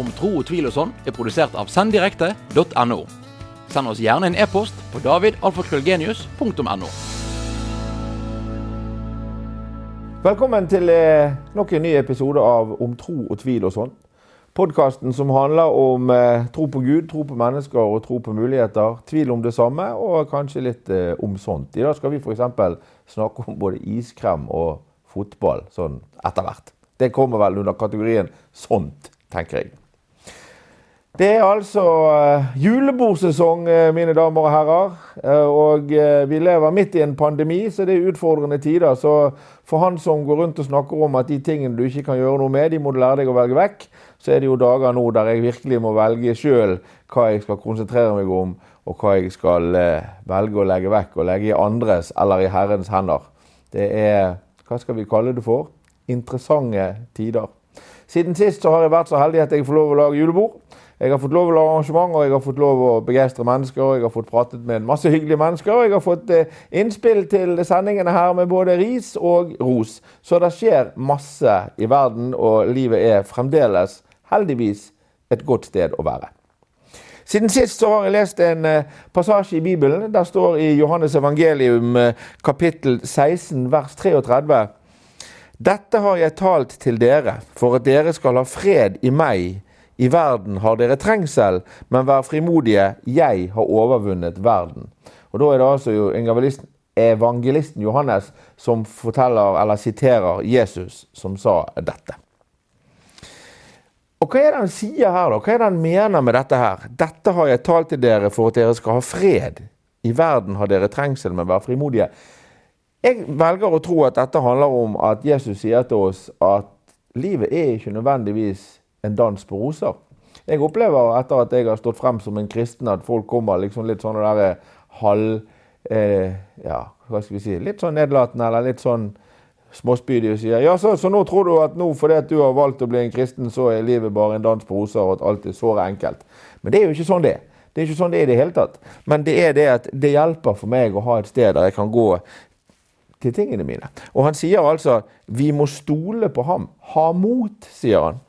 om tro og tvil og sånn er produsert av senddirekte.no. Send oss gjerne en e-post på davidalfakrøllgenius.no. Velkommen til eh, nok en ny episode av Om tro og tvil og sånn. Podkasten som handler om eh, tro på Gud, tro på mennesker og tro på muligheter. Tvil om det samme, og kanskje litt eh, om sånt. I dag skal vi f.eks. snakke om både iskrem og fotball sånn etter hvert. Det kommer vel under kategorien sånt, tenker jeg. Det er altså uh, julebordsesong, uh, mine damer og herrer. Uh, og vi lever midt i en pandemi, så det er utfordrende tider. Så for han som går rundt og snakker om at de tingene du ikke kan gjøre noe med, de må du lære deg å velge vekk, så er det jo dager nå der jeg virkelig må velge sjøl hva jeg skal konsentrere meg om, og hva jeg skal velge å legge vekk og legge i andres eller i Herrens hender. Det er Hva skal vi kalle det for? Interessante tider. Siden sist så har jeg vært så heldig at jeg får lov å lage julebord. Jeg har fått lov å lage arrangement, og jeg har fått lov å begeistre mennesker. og Jeg har fått pratet med masse hyggelige mennesker, og jeg har fått eh, innspill til sendingene her med både ris og ros. Så det skjer masse i verden, og livet er fremdeles, heldigvis, et godt sted å være. Siden sist så har jeg lest en eh, passasje i Bibelen. Der står i Johannes evangelium eh, kapittel 16 vers 33 dette har jeg talt til dere, for at dere skal ha fred i meg. I verden har dere trengsel, men vær frimodige, jeg har overvunnet verden. Og Da er det altså evangelisten Johannes som forteller, eller siterer Jesus, som sa dette. Og Hva er det han sier her, da? Hva er det han mener med dette her? Dette har jeg talt til dere for at dere skal ha fred. I verden har dere trengsel, men vær frimodige. Jeg velger å tro at dette handler om at Jesus sier til oss at livet er ikke nødvendigvis en dans på roser. Jeg opplever etter at jeg har stått frem som en kristen, at folk kommer liksom litt sånn der eh, halv eh, Ja, hva skal vi si Litt sånn nedlatende eller litt sånn småspydig og sier ja, så, så, nå tror du at nå fordi at du har valgt å bli en kristen, så er livet bare en dans på roser, og at alt er såre enkelt. Men det er jo ikke sånn det. Det er ikke sånn det er i det hele tatt. Men det er det at det hjelper for meg å ha et sted der jeg kan gå til tingene mine. Og han sier altså vi må stole på ham. Ha mot, sier han.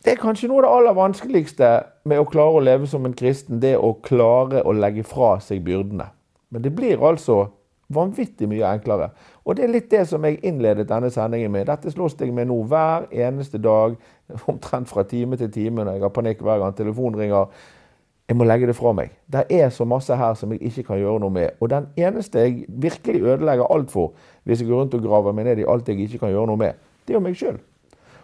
Det er kanskje noe av det aller vanskeligste med å klare å leve som en kristen, det å klare å legge fra seg byrdene. Men det blir altså vanvittig mye enklere. Og det er litt det som jeg innledet denne sendingen med. Dette slåss jeg med nå hver eneste dag, omtrent fra time til time når jeg har panikk hver gang telefonen ringer. Jeg må legge det fra meg. Det er så masse her som jeg ikke kan gjøre noe med. Og den eneste jeg virkelig ødelegger alt for, hvis jeg går rundt og graver meg ned i alt jeg ikke kan gjøre noe med, det er jo meg sjøl.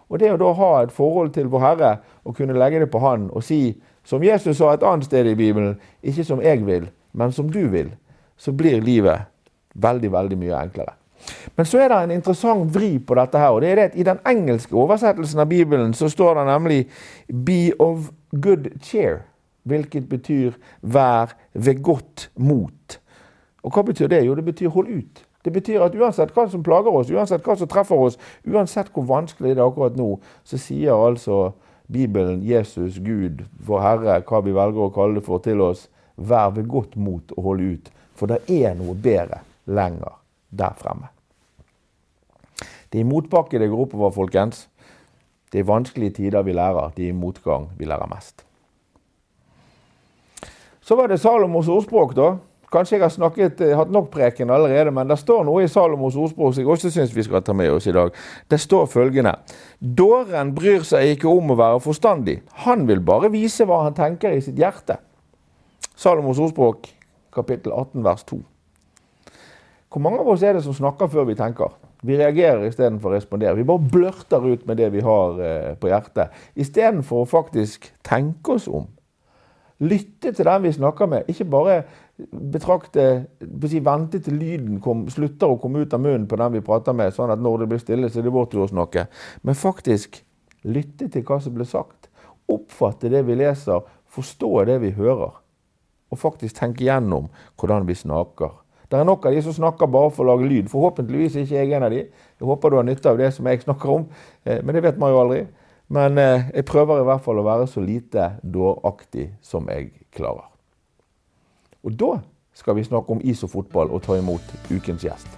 Og det å da ha et forhold til vår Herre og kunne legge det på Han og si, som Jesus sa et annet sted i Bibelen, ikke som jeg vil, men som du vil, så blir livet veldig, veldig mye enklere. Men så er det en interessant vri på dette her. og det er det at I den engelske oversettelsen av Bibelen så står det nemlig 'be of good cheer' hvilket betyr 'vær ved godt mot'. Og Hva betyr det? Jo, det betyr 'hold ut'. Det betyr at uansett hva som plager oss, uansett hva som treffer oss, uansett hvor vanskelig det er akkurat nå, så sier altså Bibelen, Jesus, Gud, vår Herre, hva vi velger å kalle det for, til oss, vær ved godt mot og hold ut. For det er noe bedre lenger der fremme. Det er i motbakke det går oppover, folkens. Det er vanskelige tider vi lærer. Det er i motgang vi lærer mest. Så var det Salomos ordspråk, da. Kanskje jeg har snakket, eh, hatt nok preken allerede, men det står noe i Salomos ordspråk som jeg også syns vi skal ta med oss i dag. Det står følgende Dåren bryr seg ikke om å være forstandig. Han vil bare vise hva han tenker i sitt hjerte. Salomos ordspråk, kapittel 18, vers 2. Hvor mange av oss er det som snakker før vi tenker? Vi reagerer istedenfor å respondere. Vi bare blørter ut med det vi har eh, på hjertet, istedenfor å faktisk tenke oss om. Lytte til den vi snakker med. Ikke bare betrakte si, Vente til lyden kom, slutter å komme ut av munnen på den vi prater med, sånn at når det blir stille, så er det vår tur å snakke. Men faktisk lytte til hva som blir sagt. Oppfatte det vi leser, forstå det vi hører. Og faktisk tenke gjennom hvordan vi snakker. Det er nok av de som snakker bare for å lage lyd. Forhåpentligvis er ikke jeg en av de. Jeg håper du har nytte av det som jeg snakker om, eh, men det vet man jo aldri. Men eh, jeg prøver i hvert fall å være så lite dåraktig som jeg klarer. Og da skal vi snakke om is og fotball og ta imot ukens gjest.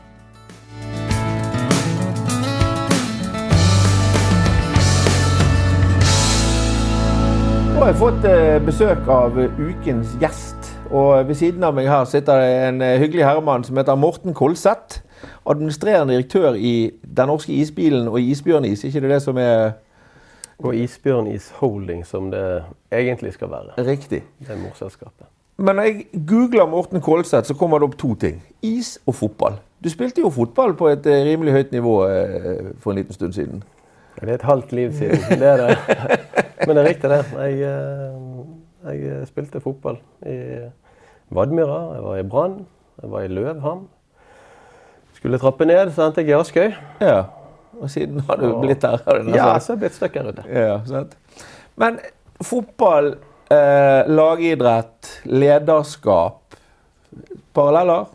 Nå har jeg fått eh, besøk av ukens gjest. Og ved siden av meg her sitter det en eh, hyggelig herremann som heter Morten Kolseth. Administrerende direktør i Den norske isbilen og Isbjørnis. Ikke det det som er Og Isbjørnis Holding, som det egentlig skal være. riktig? Det er morselskapet. Men når jeg googler Morten Kolseth, så kommer det opp to ting. Is og fotball. Du spilte jo fotball på et eh, rimelig høyt nivå eh, for en liten stund siden. Det er et halvt liv siden. Det er det. Men det er riktig, det. Jeg, eh, jeg spilte fotball i Vadmyra, jeg var i Brann, jeg var i Løvhamn. Skulle trappe ned, så endte jeg i Askøy. Ja. Og siden har du blitt der. Ja, så har jeg blitt stuck her ute. Ja, sant. Men fotball, eh, lagidrett, lederskap Paralleller?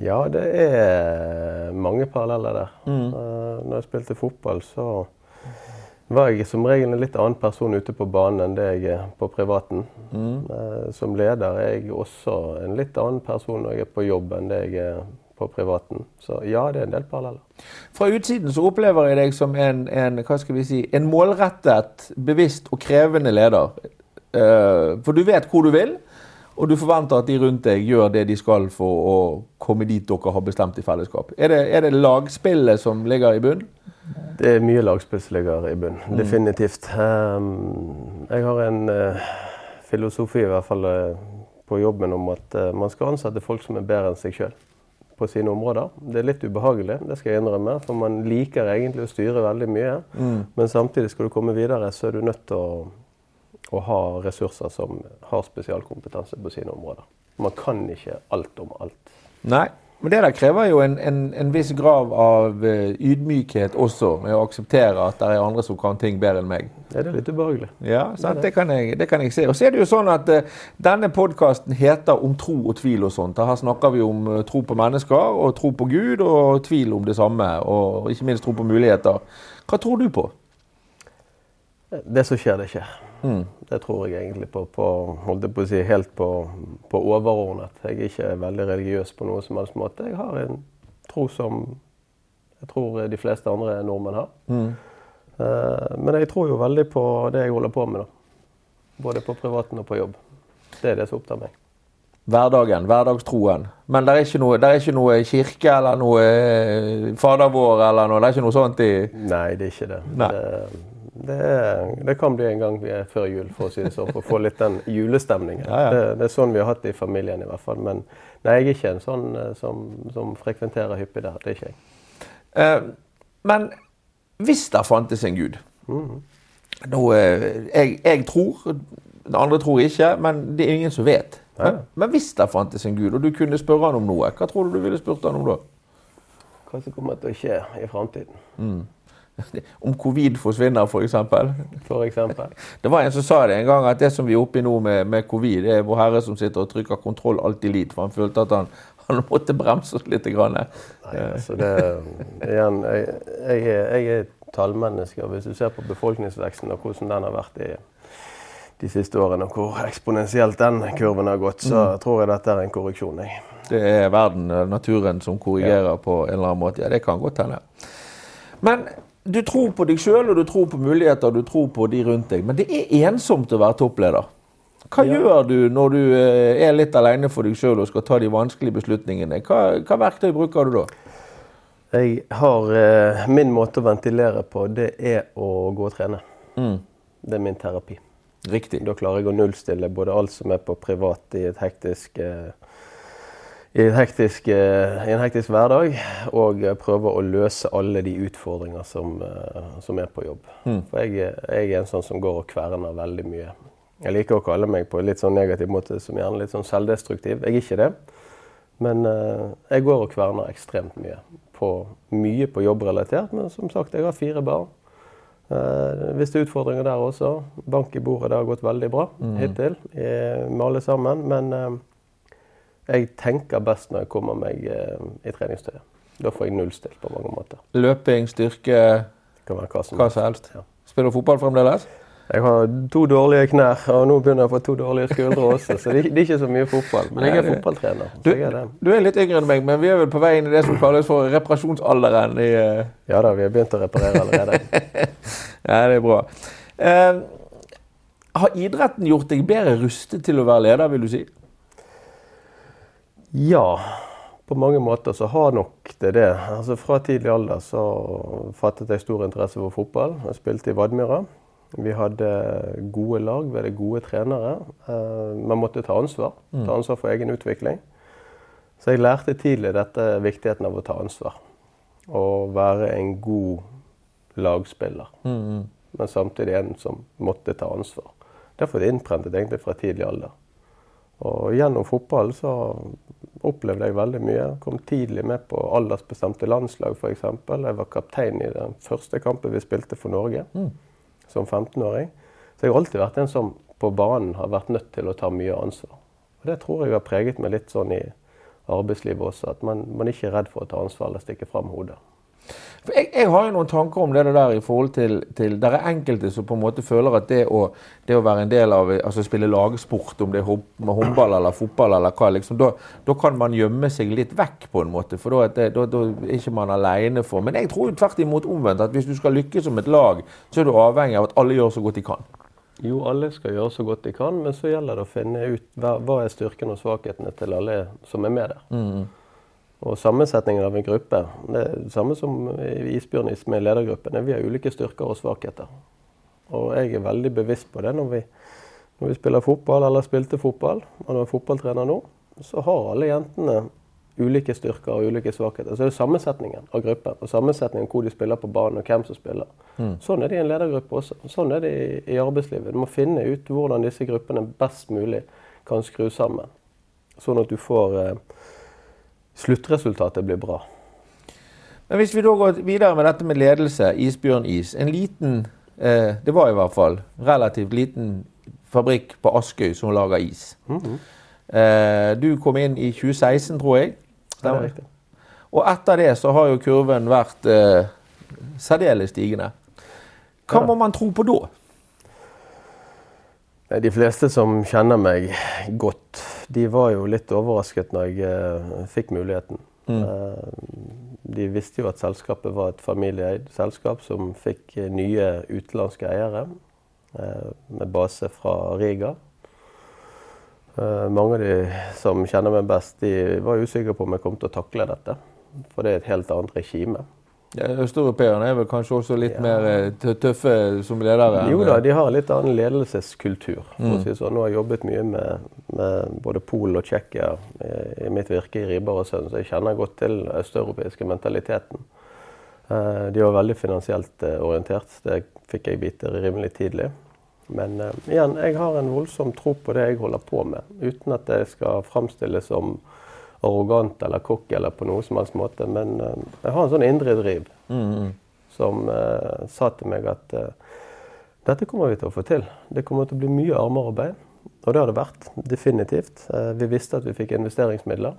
Ja, det er mange paralleller der. Eh, når jeg spilte fotball, så var jeg som regel en litt annen person ute på banen enn det jeg er på privaten. Eh, som leder er jeg også en litt annen person når jeg er på jobb enn det jeg er på privaten. Så ja, det er en del paralleller. Fra utsiden så opplever jeg deg som en, en, si, en målrettet, bevisst og krevende leder. Eh, for du vet hvor du vil, og du forventer at de rundt deg gjør det de skal for å komme dit dere har bestemt i fellesskap. Er det, er det lagspillet som ligger i bunn? Det er mye lagspill som ligger i bunn. Definitivt. Um, jeg har en eh, filosofi, i hvert fall eh, på jobben, om at man skal ansette folk som er bedre enn seg sjøl på sine områder. Det er litt ubehagelig, det skal jeg innrømme, for man liker egentlig å styre veldig mye. Men samtidig skal du komme videre, så er du nødt til å, å ha ressurser som har spesialkompetanse på sine områder. Man kan ikke alt om alt. Nei. Men det der krever jo en, en, en viss grav av eh, ydmykhet også, med å akseptere at det er andre som kan ting bedre enn meg. Er det litt ubehagelig? Ja, sant? Det, kan jeg, det kan jeg se. Og så er det jo sånn at uh, Denne podkasten heter 'Om tro og tvil' og sånt. Her snakker vi om eh, tro på mennesker, og tro på Gud, og tvil om det samme. Og ikke minst tro på muligheter. Hva tror du på? Det som skjer, det skjer. Det tror jeg egentlig på, på holdt jeg på å si, helt på, på overordnet. Jeg er ikke veldig religiøs på noen som helst måte. Jeg har en tro som jeg tror de fleste andre nordmenn har. Eh, men jeg tror jo veldig på det jeg holder på med, da. Både på privaten og på jobb. Det er det som opptar meg. Hverdagen, hverdagstroen. Men det er ikke noe, er ikke noe kirke eller noe eh, Fader vår eller noe. Det er ikke noe sånt i Nei, det er ikke det. Nei. Det, det, det kan bli en gang vi er før jul, for å si det sånn, for å få litt den julestemningen. Ja, ja. Det, det er sånn vi har hatt det i familien i hvert fall. Men nei, jeg er ikke en sånn eh, som, som frekventerer hyppig der. Det er ikke jeg. Eh, men hvis det fantes en gud Mhm. Nå, eh, jeg, jeg tror, andre tror ikke, men det er ingen som vet. Ja. Men, men hvis det fantes en gud, og du kunne spørre han om noe, hva tror du du ville spurt han om da? Hva som kommer til å skje i framtiden, Om covid forsvinner, f.eks. for eksempel. Det var en som sa det en gang, at det som vi er oppe i nå med, med covid, det er vår Herre som sitter og trykker kontroll alt i for han følte at han, han måtte bremse oss litt. Grann. Nei, altså det, igjen, jeg, jeg, er- jeg er tallmenneske, og hvis du ser på befolkningsveksten og hvordan den har vært i de siste årene, og hvor eksponentielt den kurven har gått, så tror jeg dette er en korreksjon. Jeg. Det er verden, naturen, som korrigerer på en eller annen måte. Ja, det kan godt hende. Men du tror på deg sjøl, og du tror på muligheter, og du tror på de rundt deg. Men det er ensomt å være toppleder. Hva Ja. gjør du når du eh, er litt alene for deg sjøl og skal ta de vanskelige beslutningene? Hva, hva verktøy bruker du da? Jeg har eh, Min måte å ventilere på, det er å gå og trene. Det er min terapi. Riktig. Da klarer jeg å nullstille både alt som er på privat i et hektisk eh, i, en, hektisk, eh, i en hektisk hverdag, og prøve å løse alle de utfordringer som, eh, som er på jobb. For jeg, jeg er en sånn som går og kverner veldig mye. Jeg liker å kalle meg på en litt sånn negativ måte som gjerne litt sånn selvdestruktiv. Jeg er ikke det. Men eh, jeg går og kverner ekstremt mye. På, mye på jobbrelatert, men som sagt, jeg har fire barn. Uh, hvis det er utfordringer der også. Bank i bordet, det har gått veldig bra hittil eh, med alle sammen. Men jeg tenker best når jeg kommer meg eh, i treningstøyet. Da får jeg nullstilt på mange måter. Løping, styrke, hva som helst. Ja. Spiller du fotball fremdeles? Jeg har to dårlige knær, og nå begynner jeg å få to dårlige skuldre også. Så det, er ikke så mye fotball. Men jeg er fotballtrener. Du, er du er litt yngre enn meg, men vi er vel på vei inn i det som kalles for reparasjonsalderen. I, uh... Ja da, vi har begynt å reparere allerede. ja, det er bra. Uh, Har idretten gjort deg bedre rustet til å være leder, vil du si? Ja, på mange måter så har nok det det. Altså Fra tidlig alder så fattet jeg stor interesse for fotball. Jeg spilte i Vadmyra. Vi hadde gode lag, vi hadde gode trenere. Eh, man måtte ta ansvar. Ta ansvar for egen utvikling. Så jeg lærte tidlig dette viktigheten av å ta ansvar. Og være en god lagspiller. Men samtidig en som måtte ta ansvar. Derfor er det innprentet egentlig fra tidlig alder. Og gjennom fotball så opplevde jeg veldig mye. Kom tidlig med på aldersbestemte landslag f.eks. Jeg var kaptein i den første kampen vi spilte for Norge som 15-åring. Så jeg har alltid vært en som på banen har vært nødt til å ta mye ansvar. Og det tror jeg har preget meg litt sånn i arbeidslivet også, at man, man ikke er redd for å ta ansvar eller stikke fram hodet. For jeg, jeg har jo noen tanker om det der i forhold til, til Der er enkelte som på en måte føler at det å, det å være en del av altså spille lagsport, om det er med håndball eller fotball eller hva, liksom, da, da kan man gjemme seg litt vekk på en måte. For da, det, da, da er ikke man aleine for Men jeg tror jo tvert imot omvendt. At hvis du skal lykkes som et lag, så er du avhengig av at alle gjør så godt de kan. Jo, alle skal gjøre så godt de kan, men så gjelder det å finne ut hva, hva er styrken og svakhetene til alle som er med der. Og sammensetningen av en gruppe det er det samme som i Isbjørnis med ledergruppen. Vi har ulike styrker og svakheter. Og jeg er veldig bevisst på det når vi, når vi spiller fotball eller spilte fotball, og når jeg er fotballtrener nå, så har alle jentene ulike styrker og ulike svakheter. Så er det sammensetningen av gruppen, og sammensetningen hvor de spiller på banen, og hvem som spiller. Sånn er det i en ledergruppe også. Sånn er det i, i arbeidslivet. Du må finne ut hvordan disse gruppene best mulig kan skru sammen. Sånn at du får eh, Sluttresultatet blir bra. Men hvis vi da går videre med dette med ledelse, Isbjørn-is. En liten, eh, det var i hvert fall, relativt liten fabrikk på Askøy som lager is. eh, du kom inn i 2016, tror jeg. Det er riktig. Og etter det så har jo kurven vært eh, særdeles stigende. Hva Ja må man tro på da? De fleste som kjenner meg godt, de var jo litt overrasket når jeg eh, fikk muligheten. Eh, de visste jo at selskapet var et familieeid selskap som fikk eh, nye utenlandske eiere med base fra Riga. Mange av de som kjenner meg best, de var usikre på om jeg kom til å takle dette. For det er et helt annet regime. Ja, Østeuropeerne er vel kanskje også litt mer eh, tøffe som ledere? Jo da, de har litt annen ledelseskultur. For å si sånn. Nå har jeg jobbet mye med, med både Polen og Tsjekkia i, i mitt virke i Riber og Sønn, så jeg kjenner godt til østeuropeiske mentaliteten. Eh, de var veldig finansielt eh, orientert. Det fikk jeg vite rimelig tidlig. Men eh, igjen, jeg har en voldsom tro på det jeg holder på med, uten at det skal framstilles som arrogant eller cocky eller på noen som helst måte. Men eh, jeg har en sånn indre driv som uh, sa til meg at uh, dette kommer vi til å få til. Det kommer til å bli mye armarbeid. og det har det vært, definitivt. Uh, vi visste at vi fikk investeringsmidler.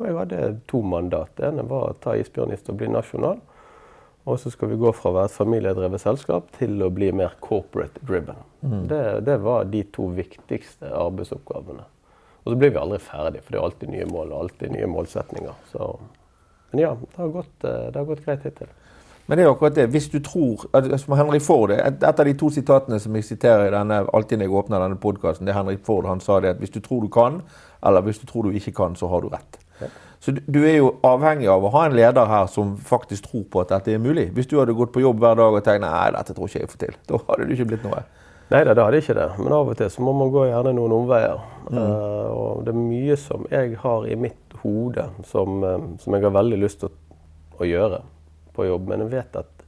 Og jeg hadde to mandat. Det ene var å ta isbjørnist og bli nasjonal. Og så skal vi gå fra å være et familiedrevet selskap til å bli mer corporate driven. Det, det var de to viktigste arbeidsoppgavene. Og så blir vi aldri ferdig, for det er alltid nye mål og alltid nye målsetninger. Så, men ja, det har gått, eh, det har gått greit hittil. Men det er akkurat det. Hvis du tror som Henrik Ford, Et av de to sitatene som jeg siterer i denne, alltid når jeg åpner denne podkasten, det er Henrik Ford. Han sa det at hvis du tror du kan, eller hvis du tror du ikke kan, så har du rett. Så du, du er jo avhengig av å ha en leder her som faktisk tror på at dette er mulig. Hvis du hadde gått på jobb hver dag og tenkt nei, dette tror ikke jeg får til, da hadde det ikke blitt noe. Nei da, det hadde ikke det. Men av og til så må man gå gjerne noen omveier. Eh, og det er mye som jeg har i mitt hode som, eh, som jeg har veldig lyst til å, å gjøre på jobb. Men jeg vet at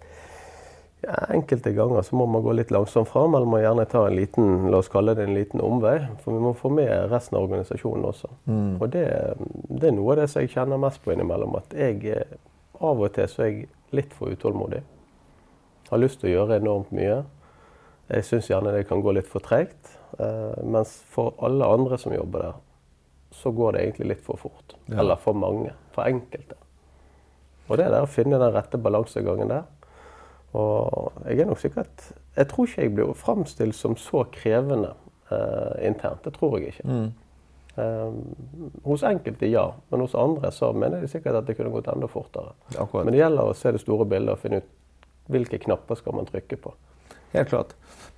ja, enkelte ganger så må man gå litt langsomt fram, eller må gjerne ta en liten la oss kalle det en liten omvei. For vi må få med resten av organisasjonen også. Og det, det er noe av det som jeg kjenner mest på innimellom. At jeg eh, av og til så er jeg litt for utålmodig. Har lyst til å gjøre enormt mye. Jeg syns gjerne det kan gå litt for tregt. Eh, mens for alle andre som jobber der, så går det egentlig litt for fort. Ja. Eller for mange. For enkelte. Og det er der å finne den rette balansegangen der. Og jeg er nok sikkert Jeg tror ikke jeg blir framstilt som så krevende eh, internt. Det tror jeg ikke. Eh, hos enkelte ja, men hos andre så mener jeg sikkert at det kunne gått enda fortere. Akkurat. Men det gjelder å se det store bildet og finne ut hvilke knapper skal man trykke på. Helt klart.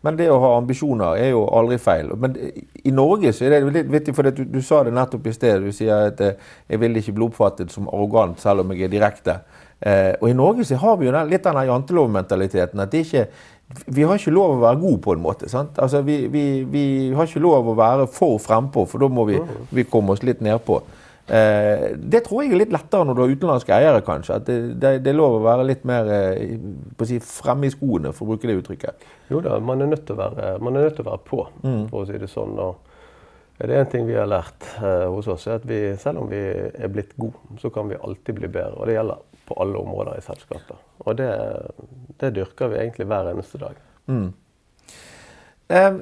Men det å ha ambisjoner er jo aldri feil. Men i Norge så er det litt vittig, for du, du, sa det nettopp i sted. Du sier at eh, jeg vil ikke bli oppfattet som arrogant selv om jeg er direkte. Eh, og i Norge så har vi jo den, litt den jantelovmentaliteten. at det ikke vi har ikke lov å være gode på en måte. Altså, vi, vi, vi, har ikke lov å være for frempå, for da må vi, vi komme oss litt nedpå. Eh, det tror jeg er litt lettere når du har utenlandske eiere, kanskje. At det, det, det er lov å være litt mer eh, si, fremme i skoene, for å bruke det uttrykket. Jo da, man er nødt til å være, til å være på, mm. for å si det sånn. Og er det én ting vi har lært eh, hos oss, er at vi, selv om vi er blitt gode, så kan vi alltid bli bedre. Og det gjelder på alle områder i selskapet. Og det, det dyrker vi egentlig hver eneste dag. Mm. Um,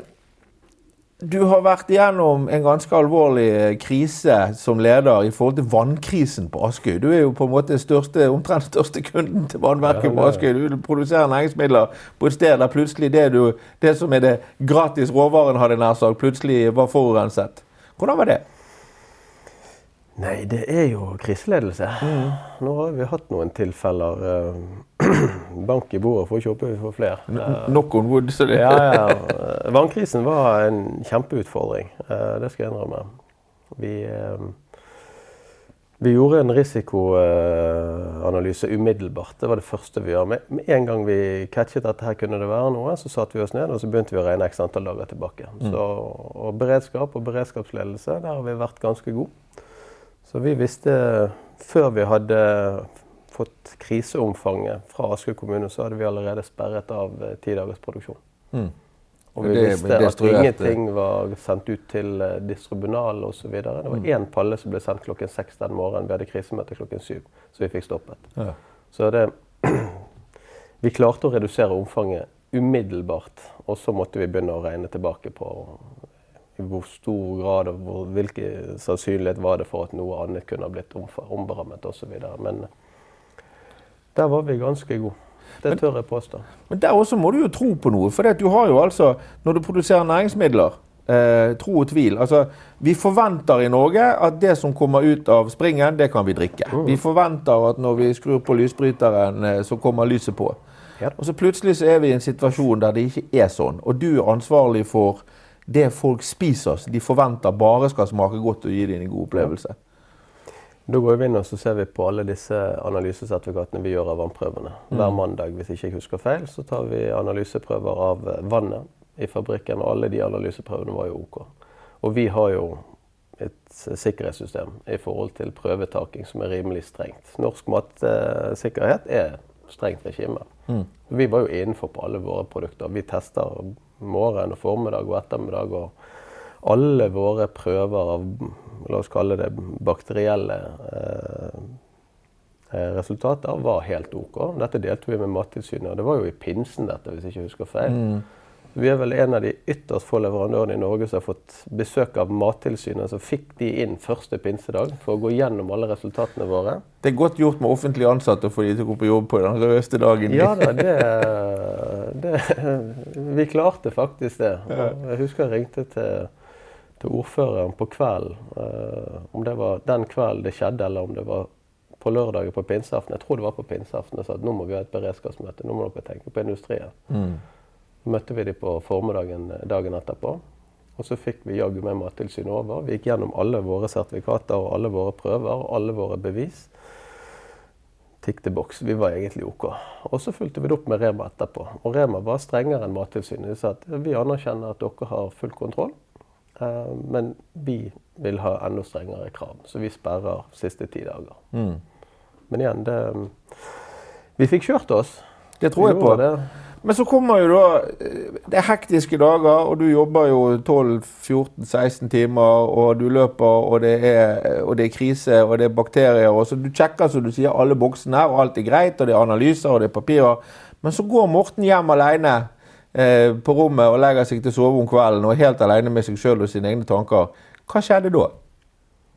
du har vært igjennom en ganske alvorlig eh, krise som leder i forhold til vannkrisen på Askøy. Du er jo på en måte største, omtrent største kunden til vannverket på Askøy. Du produserer næringsmidler på et sted der plutselig det, du, det som er det gratis råvaren, hadde nær sagt, plutselig var forurenset. Hvordan var det? Nei, det er jo kriseledelse. Mm. Nå har vi hatt noen tilfeller. Eh, bank i bordet for å kjøpe for flere. Knock on wood, så det ja, ja. Eh, vannkrisen var en kjempeutfordring. Eh, det skal jeg innrømme. Vi, vi gjorde en risikoanalyse umiddelbart. Det var det første vi gjorde. Med en gang vi catchet at her kunne det være noe, så satte vi oss ned og så begynte vi å regne x antall dager tilbake. Mm. Så, og beredskap og beredskapsledelse, der har vi vært ganske gode. Så vi visste Før vi hadde fått kriseomfanget fra Askøy kommune, så hadde vi allerede sperret av eh, ti dagers produksjon. Mm. Og vi det, visste at ingenting var sendt ut til eh, distribunal osv. Det var mm. én palle som ble sendt klokken seks den morgenen. Vi hadde krisemøte klokken syv, så vi fikk stoppet. Ja. Så det Vi klarte å redusere omfanget umiddelbart, og så måtte vi begynne å regne tilbake på i hvor stor grad og hvilken sannsynlighet var det for at noe annet kunne ha blitt omberammet osv. Men der var vi ganske gode. Det tør jeg påstå. Men der også må du jo tro på noe. For du har jo altså, når du produserer næringsmidler eh, Tro og tvil. Altså, vi forventer i Norge at det som kommer ut av springen, det kan vi drikke. Mm. Vi forventer at når vi skrur på lysbryteren, eh, så kommer lyset på. Ja. Og så plutselig så er vi i en situasjon der det ikke er sånn. Og du er ansvarlig for det folk spiser, de forventer bare skal smake godt og gi dem en god opplevelse. Da går vi inn og så ser vi på alle disse analysesertifikatene vi gjør av vannprøvene. Hver mm. mandag hvis jeg ikke husker feil, så tar vi analyseprøver av vannet i fabrikken. Og alle de analyseprøvene var jo OK. Og vi har jo et sikkerhetssystem i forhold til prøvetaking som er rimelig strengt. Norsk matsikkerhet er strengt regime. Mm. Vi var jo innenfor på alle våre produkter. Vi tester morgen og formiddag og ettermiddag. Og alle våre prøver av la oss kalle det bakterielle eh, eh, resultater var helt OK. Dette delte vi med Mattilsynet. og Det var jo i pinsen, dette, hvis jeg ikke husker feil. Mm. Vi er vel en av de ytterst få leverandørene i Norge som har fått besøk av Mattilsynet. Så fikk de inn første pinsedag for å gå gjennom alle resultatene våre. Det er godt gjort med offentlig ansatte å få de til å gå på jobb på den rødeste dagen. Ja da, det, det, Vi klarte faktisk det. Jeg husker jeg ringte til, til ordføreren på kvelden. Uh, om det var den kvelden det skjedde, eller om det var på lørdagen på pinseaften. Jeg tror det var på pinseaften. Jeg sa at nå må vi ha et beredskapsmøte. Nå må dere tenke på industrien. Mm møtte vi dem på formiddagen dagen etterpå. Og så fikk vi jaggu med Mattilsynet over. Vi gikk gjennom alle våre sertifikater og alle våre prøver og alle våre bevis. Tikk til boks. Vi var egentlig OK. Og så fulgte vi det opp med Rema etterpå. Og Rema var strengere enn Mattilsynet. De sa at vi anerkjenner at dere har full kontroll, eh, men vi vil ha enda strengere krav. Så vi sperrer siste ti dager. Mm. Men igjen, det Vi fikk kjørt oss. Det tror jeg på. Det. Men så kommer jo da eh, Det er hektiske dager, og du jobber jo 12-14-16 timer, og du løper, og det, er, og det er krise, og det er bakterier. og så Du sjekker som du sier, alle boksene og alt er greit, og det er analyser og det er papirer. Men så går Morten hjem alene eh, på rommet og legger seg til å sove om kvelden og er helt alene med seg sjøl og sine egne tanker. Hva skjedde da?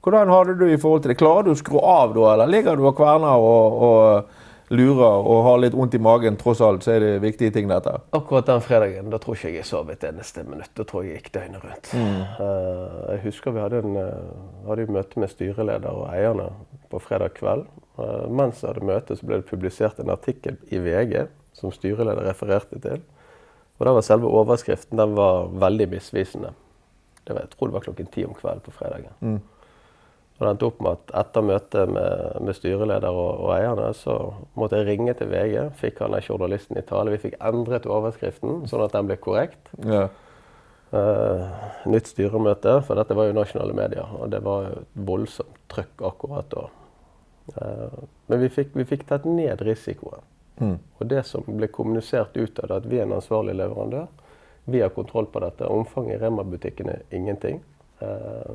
Hvordan hadde du i forhold til det? Klarer du å skru av da, eller ligger du og kverner og, og lurer og har litt vondt i magen, tross alt, så er det viktige ting, dette. Akkurat den fredagen da tror ikke jeg jeg sov et eneste minutt. Da tror jeg jeg gikk døgnet rundt. Mm. Uh, jeg husker vi hadde, en, uh, hadde møte med styreleder og eierne på fredag kveld. Mens jeg hadde møte, så ble det publisert en artikkel i VG som styreleder refererte til. Og da var selve overskriften den var veldig misvisende. Det var, jeg tror det var klokken ti om kvelden på fredagen. Mm. Og det endte opp med at etter møtet med, med styreleder og, og, eierne, så måtte jeg ringe til VG. Fikk han der journalisten i tale. Vi fikk endret overskriften sånn at den ble korrekt. Ja. Uh, nytt styremøte, for dette var jo nasjonale medier. Og det var jo et voldsomt trøkk akkurat da. Uh, men vi fikk, vi fikk, tatt ned risikoen. Mm. Og det som ble kommunisert ut av det, at vi er en ansvarlig leverandør. Vi har kontroll på dette. Omfanget i Rema-butikken er ingenting. Eh,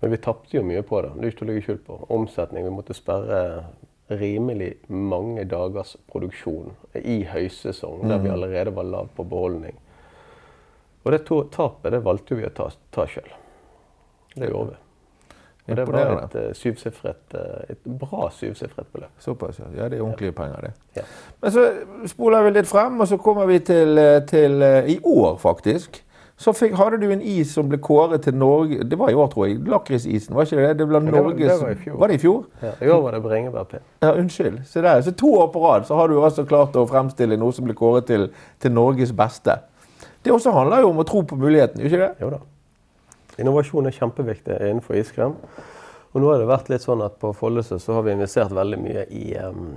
men vi tapte jo mye på det. Det er ikke til å legge skjul på. Omsetning. Vi måtte sperre rimelig mange dagers produksjon i høysesong, der vi mm. allerede var lav på beholdning. Og det tapet det valgte vi å ta, ta sjøl. Det gjorde vi. Og det var et, uh, syvsifret, uh, et bra syvsifret beløp. Såpass, ja. ja. Det er ordentlige penger, det. Ja. Men så spoler vi litt frem, og så kommer vi til, eh, til uh, i år, faktisk. Så fikk, hadde du en is som ble kåret til Norge Det var i år, tror jeg. Lakrisisen, var ikke det? Det ble Norges det, var, det var. Var det i fjor? Ja, I år var det bringebærpinn. Ja, unnskyld. Se der, så to år på rad så har du altså klart å fremstille noe som ble kåret til, til Norges beste. Det også handler jo om å tro på muligheten, ikke det? Jo da. Innovasjon er kjempeviktig innenfor iskrem. Og nå har det vært litt sånn at på Follesø så har vi investert veldig mye i, um,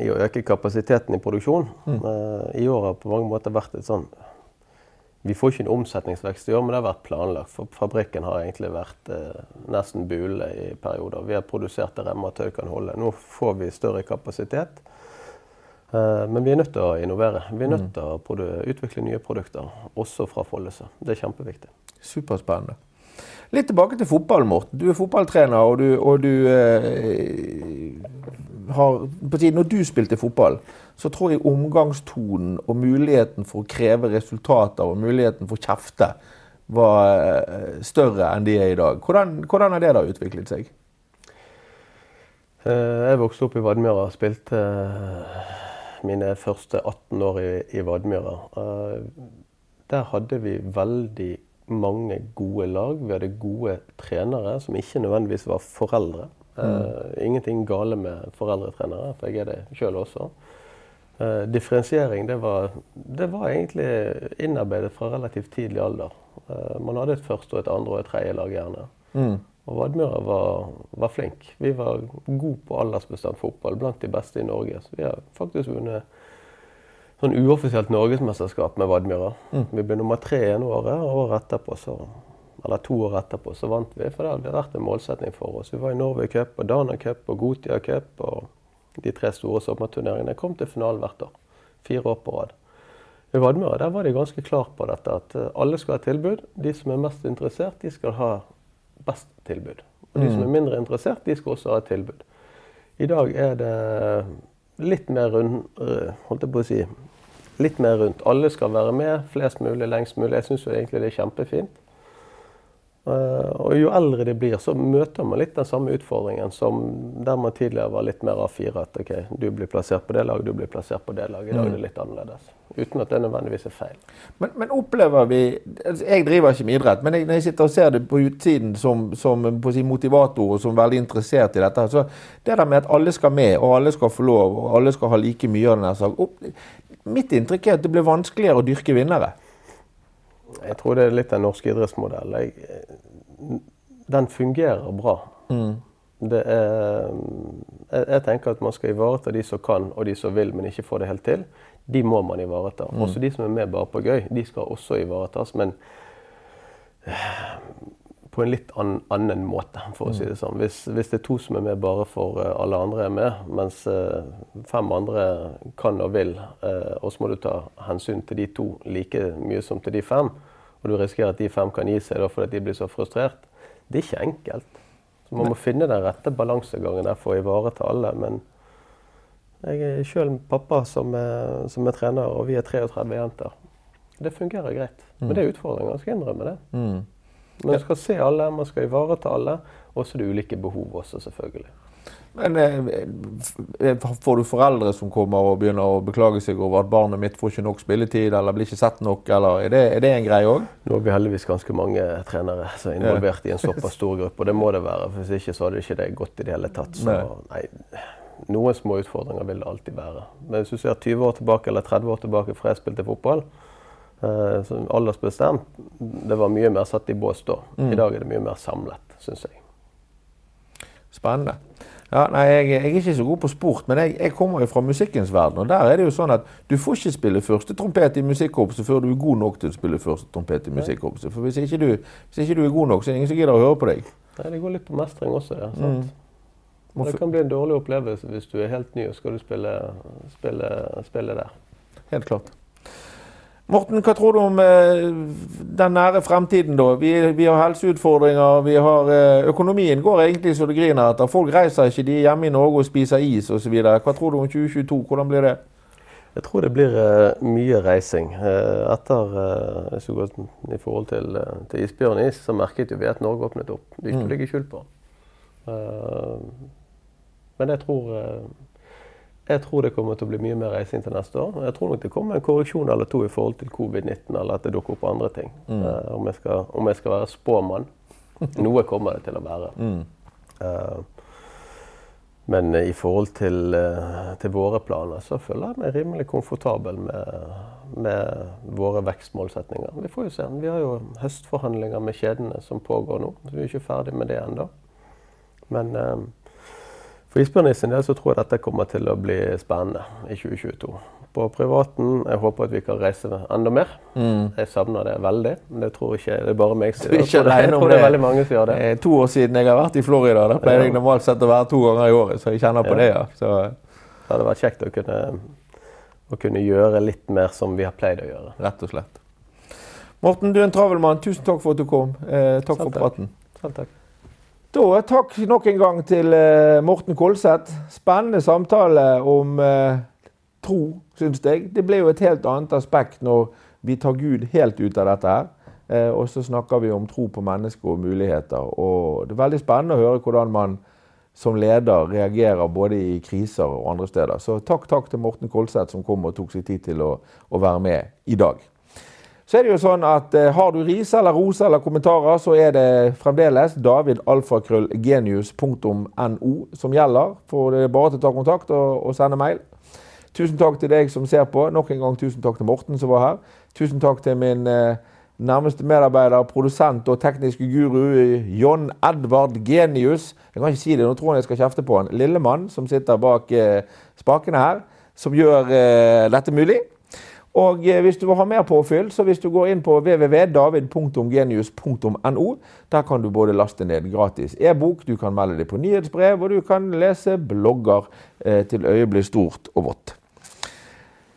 i å øke kapasiteten i produksjon. Mm. Uh, I år har på mange måter vært et sånn vi får ikke en omsetningsvekst i år, men det har vært planlagt. For fabrikken har egentlig vært uh, nesten bule i perioder. Vi har produsert det remmer kan holde. Nå får vi større kapasitet. Eh, men vi er nødt til å innovere. Vi er nødt mm. til å utvikle nye produkter, også fra Follesø. Det er kjempeviktig. Superspennende. Litt tilbake til fotballen, Morten. Du er fotballtrener, og du, og du eh, har på tiden, Når du spilte fotball, så tror jeg omgangstonen og muligheten for å kreve resultater og muligheten for å kjefte var eh, større enn de er i dag. Hvordan, har det da utviklet seg? Eh, jeg vokste opp i Vadmyra og spilte eh, mine første 18 år i, i. Der hadde vi veldig mange gode lag. Vi hadde gode trenere som ikke nødvendigvis var foreldre. Uh, ingenting gale med foreldretrenere, for jeg er det sjøl også. Uh, differensiering det var, det var, egentlig innarbeidet fra relativt tidlig alder. Uh, man hadde et første, og et andre og et tredje lag gjerne. Mm. Og Vadmøra var, var, flink. Vi var gode på aldersbestemt fotball, blant de beste i Norge. Så vi har faktisk vunnet sånn uoffisielt norgesmesterskap med Vadmyra. Mm. Vi ble nummer tre ene året, og året etterpå så eller to år etterpå, så vant vi. For det hadde vært en målsetning for oss. Vi var i Norway Cup og Dana Cup og Gotia Cup og de tre store sommerturneringene. Jeg kom til finalen hvert år. Fire år på rad. I Vadmøra der var de ganske klar på dette, at eh, alle skal ha tilbud. De som er mest interessert, de skal ha best tilbud. Og de som er mm. mindre interessert, de skal også ha tilbud. I dag er det litt mer rundt, eh, holdt jeg på å si, litt mer rundt. Alle skal være med, flest mulig, lengst mulig. Jeg syns egentlig det er kjempefint. Uh, og jo eldre de blir, så møter man litt den samme utfordringen som der man tidligere var litt mer A4. At ok, du blir plassert på det laget, du blir plassert på det laget. I dag er det mm. litt annerledes. Uten at det nødvendigvis er feil. Men, men opplever vi altså Jeg driver ikke med idrett, men jeg, når jeg sitter og ser det på utsiden som, som si, motivator og som veldig interessert i dette, så det der med at alle skal med, og alle skal få lov, og alle skal ha like mye av denne saken Mitt inntrykk er at det blir vanskeligere å dyrke vinnere. Jeg tror det er litt den norske idrettsmodellen. Den fungerer bra. Mm. Er, jeg, jeg, tenker at man skal ivareta de som kan og de som vil, men ikke får det helt til. De må man ivareta. Mm. Også de som er med bare på gøy, de skal også ivaretas. Men på en litt an, annen måte, for å si det sånn. Hvis, hvis, det er to som er med bare for uh, alle andre er med, mens uh, fem andre kan og vil, uh, og så må du ta hensyn til de to like mye som til de fem, og du risikerer at de fem kan gi seg da, fordi de blir så frustrert, det er ikke enkelt. Så Man må finne den rette balansegangen der for å ivareta alle. Men jeg er sjøl pappa som er, som er, trener, og vi er 33 jenter. Det fungerer greit. Men det er utfordringer, jeg skal innrømme det. Mm. Man skal se alle, man skal ivareta alle. Og så er det ulike behov også, selvfølgelig. Men eh, eh, Får du foreldre som kommer og begynner å beklage seg over at barnet mitt får ikke nok spilletid eller blir ikke sett nok, eller er det, er det en greie òg? Nå er vi heldigvis ganske mange trenere som er involvert i en såpass stor gruppe, og det må det være. for Hvis ikke så hadde ikke det gått i det hele tatt. Så nei, noen små utfordringer vil det alltid være. Men hvis du ser 20 år tilbake eller 30 år tilbake fra jeg spilte fotball, Så aldersbestemt. Det var mye mer satt i bås da. Mm. I dag er det mye mer samlet, syns jeg. Spennende. Ja, nei, jeg, jeg, er ikke så god på sport, men jeg, jeg kommer jo fra musikkens verden. Og der er det jo sånn at du får ikke spille første trompet i musikkorpset før du er god nok til å spille første trompet i musikkorpset. For hvis ikke, du, hvis ikke du er god nok, så er det ingen som gidder å høre på deg. Nei, det går litt på mestring også. Ja, sant? Mm. Det kan bli en dårlig opplevelse hvis du er helt ny og skal du spille, spille, spille der. Helt klart. Morten, hva tror du om eh, den nære fremtiden, da? Vi, vi har helseutfordringer, vi har eh, Økonomien går egentlig så det griner etter. Folk reiser ikke, de er hjemme i Norge og spiser is osv. Hva tror du om 2022? Hvordan blir det? Jeg tror det blir eh, mye reising. Etter så godt, I forhold til, til isbjørnis, så merket vi at Norge åpnet opp. Det gikk ikke å ligge skjul på. Men jeg tror, jeg tror det kommer til å bli mye mer reising til neste år. Jeg tror nok det kommer en korreksjon eller to i forhold til covid-19, eller at det dukker opp andre ting. Eh, om, jeg skal, om jeg skal være spåmann. Noe kommer det til å være. Eh, men i forhold til, eh, til våre planer så føler jeg meg rimelig komfortabel med, med våre vekstmålsetninger. Vi får jo se. Vi har jo høstforhandlinger med kjedene som pågår nå. så Vi er ikke ferdig med det ennå. Men for Isbjørnis sin del så tror jeg dette kommer til å bli spennende i 2022. På privaten jeg håper at vi kan reise enda mer. Jeg savner det veldig. Men det tror ikke det er bare meg som gjør det. Jeg tror det- Jeg tror det er veldig mange som gjør det. To år siden jeg har vært i Florida. Da pleier jeg normalt sett å være to ganger i året, så jeg kjenner på Ja. det. ja. Så, Det hadde vært kjekt å kunne, å kunne gjøre litt mer som vi har pleid å gjøre. rett og slett. Morten, du er en travel mann. Tusen takk for at du kom. Eh, takk for Selv takk. praten. Selv takk. Da, takk nok en gang til eh, Morten Kolseth. Spennende samtale om eh, tro, syns jeg. Det ble jo et helt annet aspekt når vi tar Gud helt ut av dette her. Eh, og så snakker vi om tro på mennesker og muligheter. Og det er veldig spennende å høre hvordan man som leder reagerer både i kriser og andre steder. Så takk, takk til Morten Kolseth som kom og tok seg tid til å, å være med i dag. Så er det jo sånn at eh, Har du ris eller rose eller kommentarer, så er det fremdeles davidalfakrøllgenius.no som gjelder. For det er bare til å ta kontakt og, og sende mail. Tusen takk til deg som ser på. Nok en gang tusen takk til Morten som var her. Tusen takk til min eh, nærmeste medarbeider, produsent og tekniske guru John Edvard Genius. Jeg kan ikke si det, nå tror han jeg skal kjefte på han. Lillemann som sitter bak eh, spakene her, som gjør eh, dette mulig. Og eh, hvis du vil ha mer påfyll, så hvis du går inn på www.david.genius.no, der kan du både laste ned gratis e-bok, du kan melde deg på nyhetsbrev, og du kan lese blogger eh, til øyet blir stort og vått.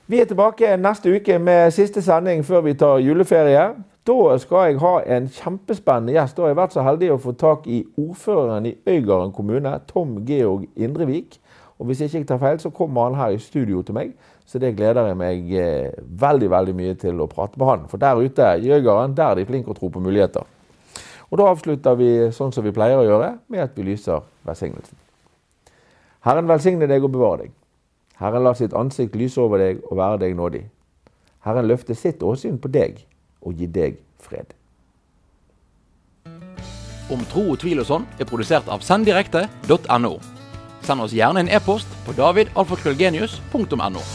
Vi er tilbake neste uke med siste sending før vi tar juleferie. Da skal jeg ha en kjempespennende gjest. Da har jeg vært så heldig å få tak i ordføreren i Øygarden kommune, Tom Georg Indrevik. Og hvis ikke jeg tar feil, så kommer han her i studio til meg. Så det gleder jeg meg eh, veldig veldig mye til å prate med han. For der ute i Øygarden, der er de flinke å tro på muligheter. Og da avslutter vi sånn som vi pleier å gjøre, med at vi lyser velsignelsen. Herren velsigne deg og bevare deg. Herren lar sitt ansikt lyse over deg og være deg nådig. Herren løfte sitt åsyn på deg og gi deg fred. Om tro og tvil og sånn er produsert av senddirekte.no. Send oss gjerne en e-post på davidalfakrøllgenius.no.